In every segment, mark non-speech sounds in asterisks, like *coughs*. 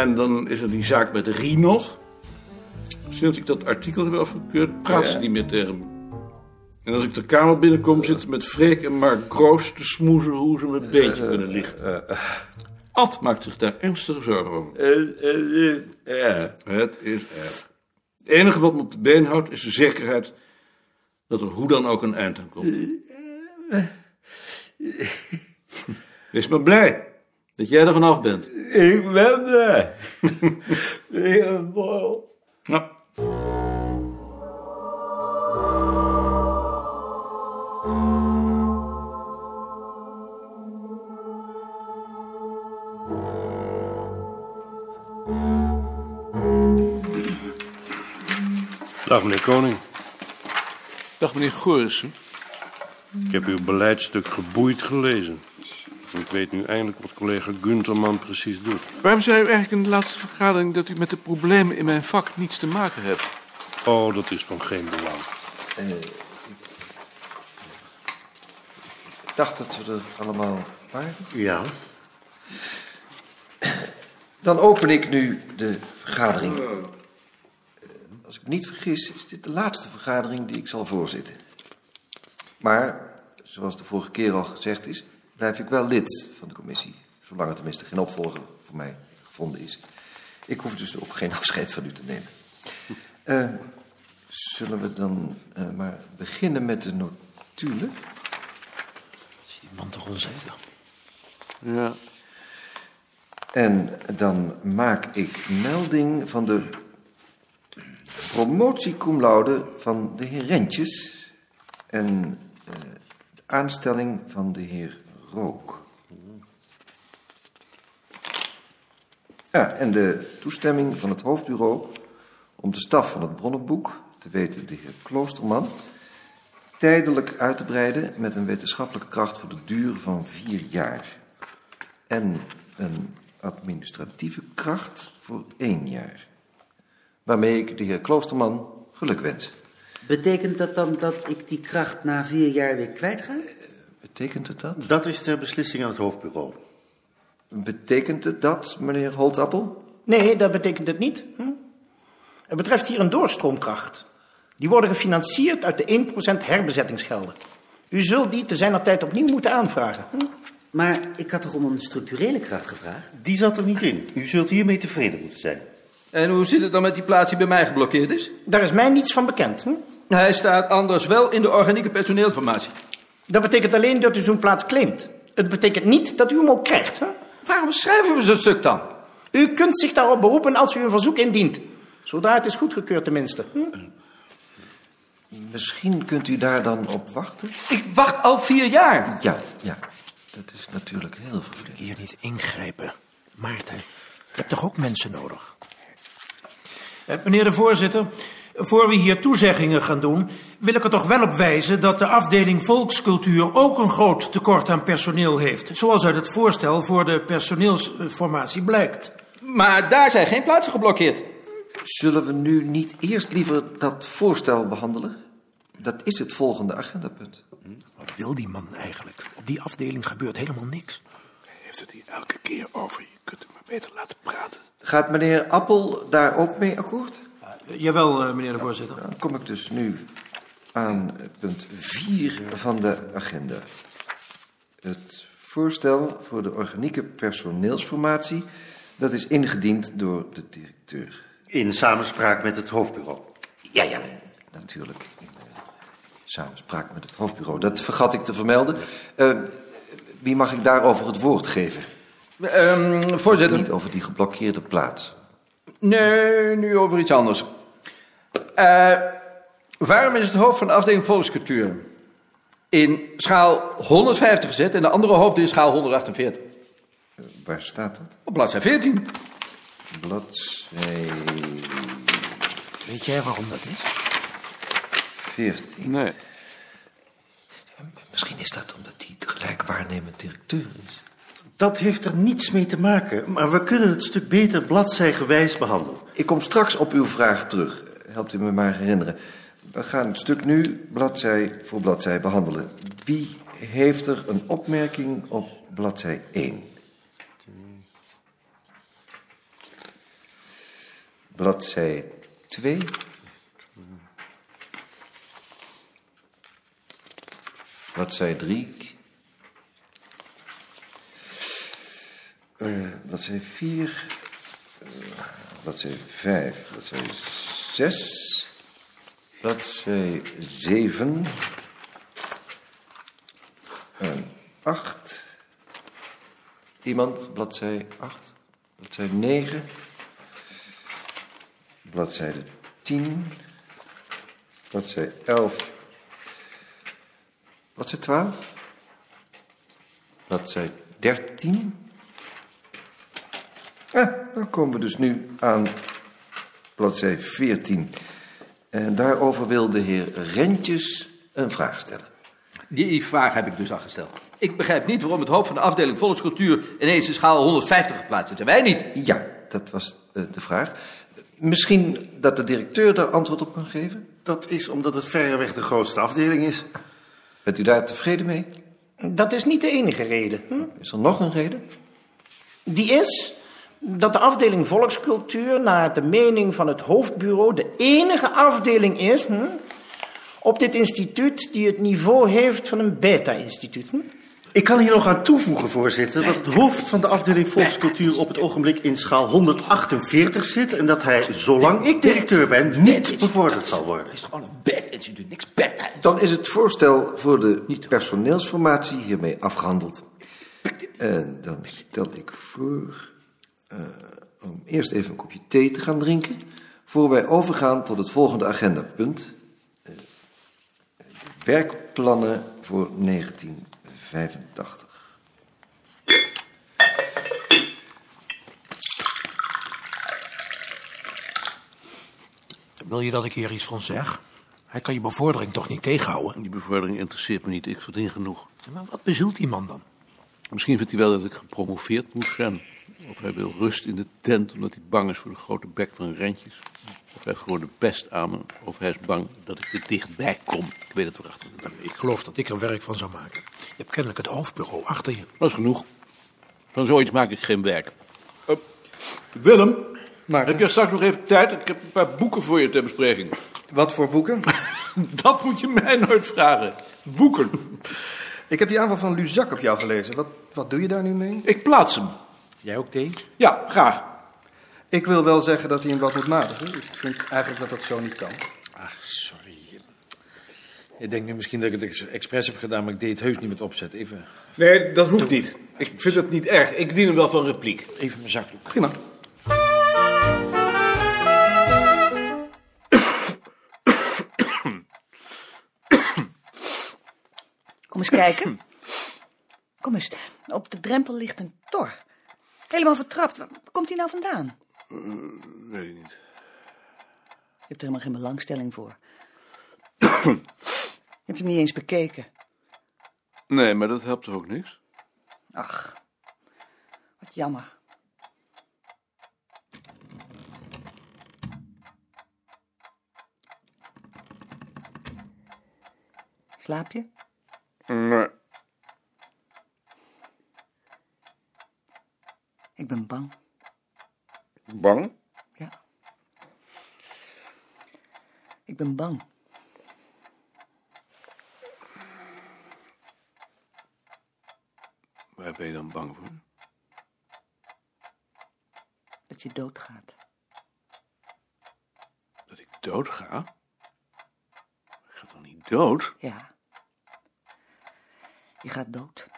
En dan is er die zaak met Rie nog. Sinds ik dat artikel heb afgekeurd, praat ze niet meer tegen me. En als ik de kamer binnenkom, zitten met Freek en Mark Groos te smoezen hoe ze me een beetje kunnen lichten. Ad maakt zich daar ernstige zorgen over. ja. Het is erg. Het enige wat me op de been houdt, is de zekerheid dat er hoe dan ook een eind aan komt. Wees maar blij dat jij er vanaf bent. Ik ben er. *laughs* Helemaal. Nou, Dag meneer Koning. dag meneer Gorissen. Ik heb uw beleidstuk geboeid gelezen. Ik weet nu eindelijk wat collega Gunterman precies doet. Waarom zei u eigenlijk in de laatste vergadering dat u met de problemen in mijn vak niets te maken hebt? Oh, dat is van geen belang. Ik dacht dat we er allemaal waren. Ja? Dan open ik nu de vergadering. Eh, Als ik me niet vergis, is dit de laatste vergadering die ik zal voorzitten. Maar, zoals de vorige keer al gezegd is, blijf ik wel lid van de commissie. Zolang er tenminste geen opvolger voor mij gevonden is. Ik hoef dus ook geen *laughs* afscheid van u te nemen. Eh, zullen we dan eh, maar beginnen met de notulen? Die man toch onzeker? Ja. En dan maak ik melding van de promotie cum laude van de heer Rentjes en eh, de aanstelling van de heer Rook. Ja, en de toestemming van het hoofdbureau om de staf van het bronnenboek, te weten de heer Kloosterman, tijdelijk uit te breiden met een wetenschappelijke kracht voor de duur van vier jaar. En een administratieve kracht voor één jaar. Waarmee ik de heer Kloosterman geluk wens. Betekent dat dan dat ik die kracht na vier jaar weer kwijt ga? Betekent het dat? Dat is ter beslissing aan het hoofdbureau. Betekent het dat, meneer Holzappel? Nee, dat betekent het niet. Hm? Het betreft hier een doorstroomkracht. Die worden gefinancierd uit de 1% herbezettingsgelden. U zult die te zijner tijd opnieuw moeten aanvragen. Hm? Maar ik had toch om een structurele kracht gevraagd? Die zat er niet in. U zult hiermee tevreden moeten zijn. En hoe zit het dan met die plaats die bij mij geblokkeerd is? Daar is mij niets van bekend. Hm? Hij staat anders wel in de organieke personeelsformatie. Dat betekent alleen dat u zo'n plaats claimt. Het betekent niet dat u hem ook krijgt. Hè? Waarom schrijven we zo'n stuk dan? U kunt zich daarop beroepen als u een verzoek indient. Zodra het is goedgekeurd tenminste. Hm? Misschien kunt u daar dan op wachten? Ik wacht al vier jaar. Ja, ja. Dat is natuurlijk heel vervelend. Hier niet ingrijpen. Maarten, je hebt toch ook mensen nodig? Eh, Meneer de voorzitter, voor we hier toezeggingen gaan doen, wil ik er toch wel op wijzen dat de afdeling volkscultuur ook een groot tekort aan personeel heeft. Zoals uit het voorstel voor de personeelsformatie blijkt. Maar daar zijn geen plaatsen geblokkeerd. Zullen we nu niet eerst liever dat voorstel behandelen? Dat is het volgende agendapunt. Wat wil die man eigenlijk? Op die afdeling gebeurt helemaal niks. Hij heeft het hier elke keer over. Je kunt hem maar beter laten praten. Gaat meneer Appel daar ook mee akkoord? Jawel, eh, meneer de voorzitter. Dan kom ik dus nu aan punt 4 van de agenda. Het voorstel voor de organieke personeelsformatie... dat is ingediend door de directeur. In samenspraak met het hoofdbureau. Ja, ja, natuurlijk. In eh, samenspraak met het hoofdbureau. Dat vergat ik te vermelden. Eh, wie mag ik daarover het woord geven? Ehm, voorzitter. Niet over die geblokkeerde plaats. Nee, nu over iets anders. Eh, waarom is het hoofd van de afdeling volkscultuur in schaal 150 gezet en de andere hoofd in schaal 148? Eh, waar staat dat? Op bladzij 14. Bladzij Weet jij waarom dat is? 14. Nee. Misschien is dat omdat hij tegelijk waarnemend directeur is. Dat heeft er niets mee te maken, maar we kunnen het stuk beter bladzijgewijs behandelen. Ik kom straks op uw vraag terug. Helpt u me maar herinneren. We gaan het stuk nu bladzij voor bladzij behandelen. Wie heeft er een opmerking op bladzij 1? bladzij 2. Bladzij 3. Eh bladzij 4. eh, bladzij 5. Bladzij 6. Bladzij 7. En 8. Iemand, bladzij 8. Bladzij 9. Bladzijde 10. Bladzij 11. Bladzij 12. Bladzij 13. Ah, dan komen we dus nu aan bladzij 14. En daarover wil de heer Rentjes een vraag stellen. Die vraag heb ik dus al gesteld. Ik begrijp niet waarom het hoofd van de afdeling volkscultuur ineens in schaal 150 geplaatst is. En wij niet. Ja, dat was eh, de vraag. Misschien dat de directeur daar antwoord op kan geven? Dat is omdat het verreweg de grootste afdeling is. Bent u daar tevreden mee? Dat is niet de enige reden. Hm? Is er nog een reden? Die is dat de afdeling volkscultuur naar de mening van het hoofdbureau de enige afdeling is hm, op dit instituut die het niveau heeft van een beta-instituut. Hm? Ik kan hier nog aan toevoegen, voorzitter, dat het hoofd van de afdeling volkscultuur op het ogenblik in schaal 148 zit en dat hij, zolang ik directeur ben, niet bevorderd zal worden. Het is gewoon een beta-instituut, niks beta. Dan is het voorstel voor de personeelsformatie hiermee afgehandeld. En dan stel ik voor eh, om eerst even een kopje thee te gaan drinken... voor wij overgaan tot het volgende agendapunt. de werkplannen voor 1985. Wil je dat ik hier iets van zeg? Hij kan je bevordering toch niet tegenhouden? Die bevordering interesseert me niet, ik verdien genoeg. Maar wat bezielt die man dan? Misschien vindt hij wel dat ik gepromoveerd moet zijn. Of hij wil rust in de tent omdat hij bang is voor de grote bek van Rentjes. Of hij heeft gewoon de pest aan me. Of hij is bang dat ik er dichtbij kom. Ik weet het waarachtig niet. Ik geloof dat ik er werk van zou maken. Je hebt kennelijk het hoofdbureau achter je. Dat is genoeg. Van zoiets maak ik geen werk. Eh, Willem, heb je straks nog even tijd? Ik heb een paar boeken voor je ter bespreking. Wat voor boeken? *laughs* Dat moet je mij nooit vragen. Boeken. Ik heb die aanval van Luzak op jou gelezen. Wat, wat doe je daar nu mee? Ik plaats hem. Jij ook thee? Ja, graag. Ik wil wel zeggen dat hij hem wat moet matigen. Ik vind eigenlijk dat dat zo niet kan. Ach, sorry. Ik denk nu misschien dat ik het ex- expres heb gedaan, maar ik deed het heus niet met opzet. Even, Nee, dat hoeft niet. Ik vind het niet erg. Ik dien hem wel van repliek. even mijn zakdoek. Prima. Kom eens kijken. Kom eens, op de drempel ligt een tor. Helemaal vertrapt. Waar komt hij nou vandaan? weet ik niet. Je hebt er helemaal geen belangstelling voor. *coughs* Je hebt hem niet eens bekeken. Nee, maar dat helpt toch ook niks? Ach, wat jammer. Slaap je? Nee. Ben bang. Bang? Ja. Ik ben bang. Waar ben je dan bang voor? Dat je doodgaat. Dat ik dood ga? Ik ga toch niet dood? Ja. Je gaat dood.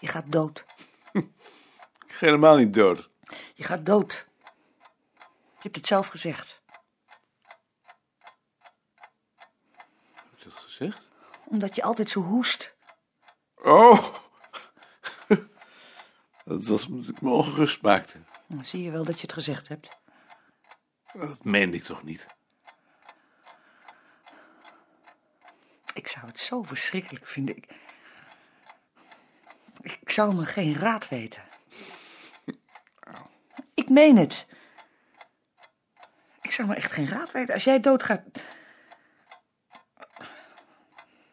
Je gaat dood. Ga helemaal niet dood. Je gaat dood. Je hebt het zelf gezegd. Heb je dat gezegd? Omdat je altijd zo hoest. Oh! *laughs* Dat was omdat ik me ongerust maakte. Dan zie je wel dat je het gezegd hebt. Dat meende ik toch niet? Ik zou het zo verschrikkelijk vinden. Ik, ik zou me geen raad weten. Ik meen het. Ik zou me echt geen raad weten. Als jij doodgaat,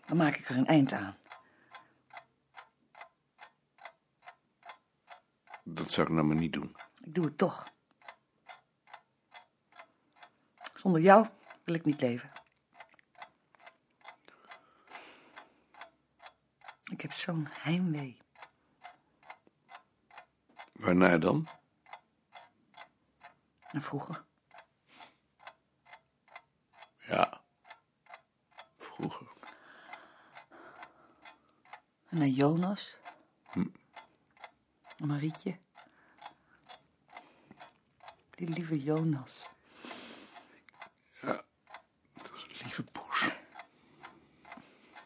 dan maak ik er een eind aan. Dat zou ik nou maar niet doen. Ik doe het toch. Zonder jou wil ik niet leven. Ik heb zo'n heimwee. Waarnaar dan? Naar vroeger. Ja. Vroeger. En naar Jonas. Hm. En Marietje. Die lieve Jonas. Lieve poes.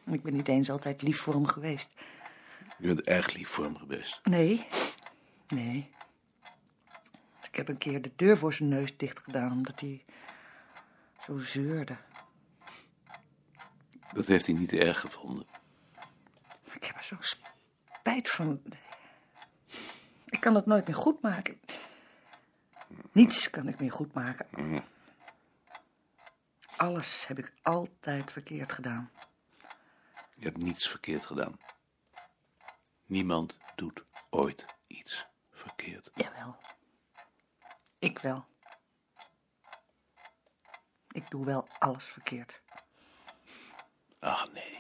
En ik ben niet eens altijd lief voor hem geweest. Je bent erg lief voor hem geweest. Nee. Nee. Ik heb een keer de deur voor zijn neus dicht gedaan omdat hij zo zeurde. Dat heeft hij niet erg gevonden. Maar ik heb er zo'n spijt van. Ik kan het nooit meer goed maken. Niets kan ik meer goed maken. Alles heb ik altijd verkeerd gedaan. Je hebt niets verkeerd gedaan. Niemand doet ooit iets verkeerd. Jawel. Ik wel. Ik doe wel alles verkeerd. Ach nee.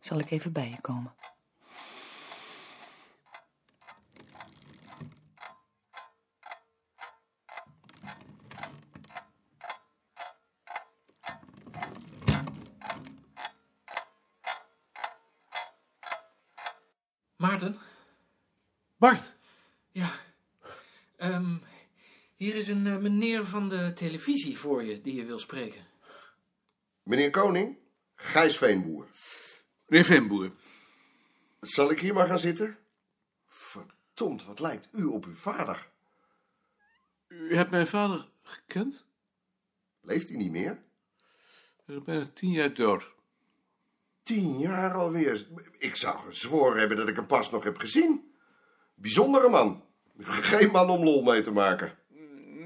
Zal ik even bij je komen? Ehm, hier is een eh, meneer van de televisie voor je die je wil spreken. Meneer Koning, Gijs Veenboer. Meneer Veenboer. Zal ik hier maar gaan zitten? Verdomd, wat lijkt u op uw vader? U hebt mijn vader gekend? Leeft hij niet meer? Hij is bijna tien jaar dood. Tien jaar alweer. Ik zou gezworen hebben dat ik hem pas nog heb gezien. Bijzondere man. Geen man om lol mee te maken.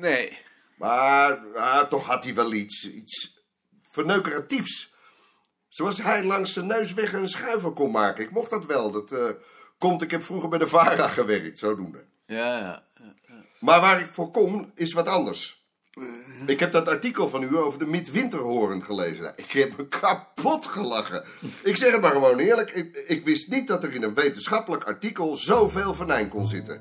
Nee. Maar ah, toch had hij wel iets, iets verneukeratiefs. Zoals hij langs zijn neus weg een schuiver kon maken. Ik mocht dat wel. Dat eh, komt, ik heb vroeger bij de VARA gewerkt, zodoende. Ja, ja. Maar waar ik voor kom, is wat anders. Ik heb dat artikel van u over de midwinterhoorn gelezen. Ik heb me kapot gelachen. Ik zeg het maar gewoon eerlijk. Ik, ik wist niet dat er in een wetenschappelijk artikel zoveel venijn kon zitten.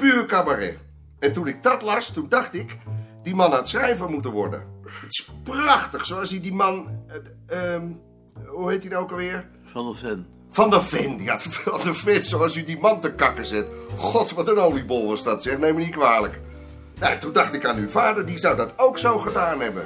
Puur cabaret. En toen ik dat las, toen dacht ik... Die man had schrijver moeten worden. Het is prachtig, zoals hij die man... eh, ehm, hoe heet hij nou ook alweer? Van der Ven. Van der Ven, ja, *laughs* van der Ven, zoals u die man te kakken zet. God, wat een oliebol was dat, zeg, neem me niet kwalijk. Ja, toen dacht ik aan uw vader, die zou dat ook zo gedaan hebben.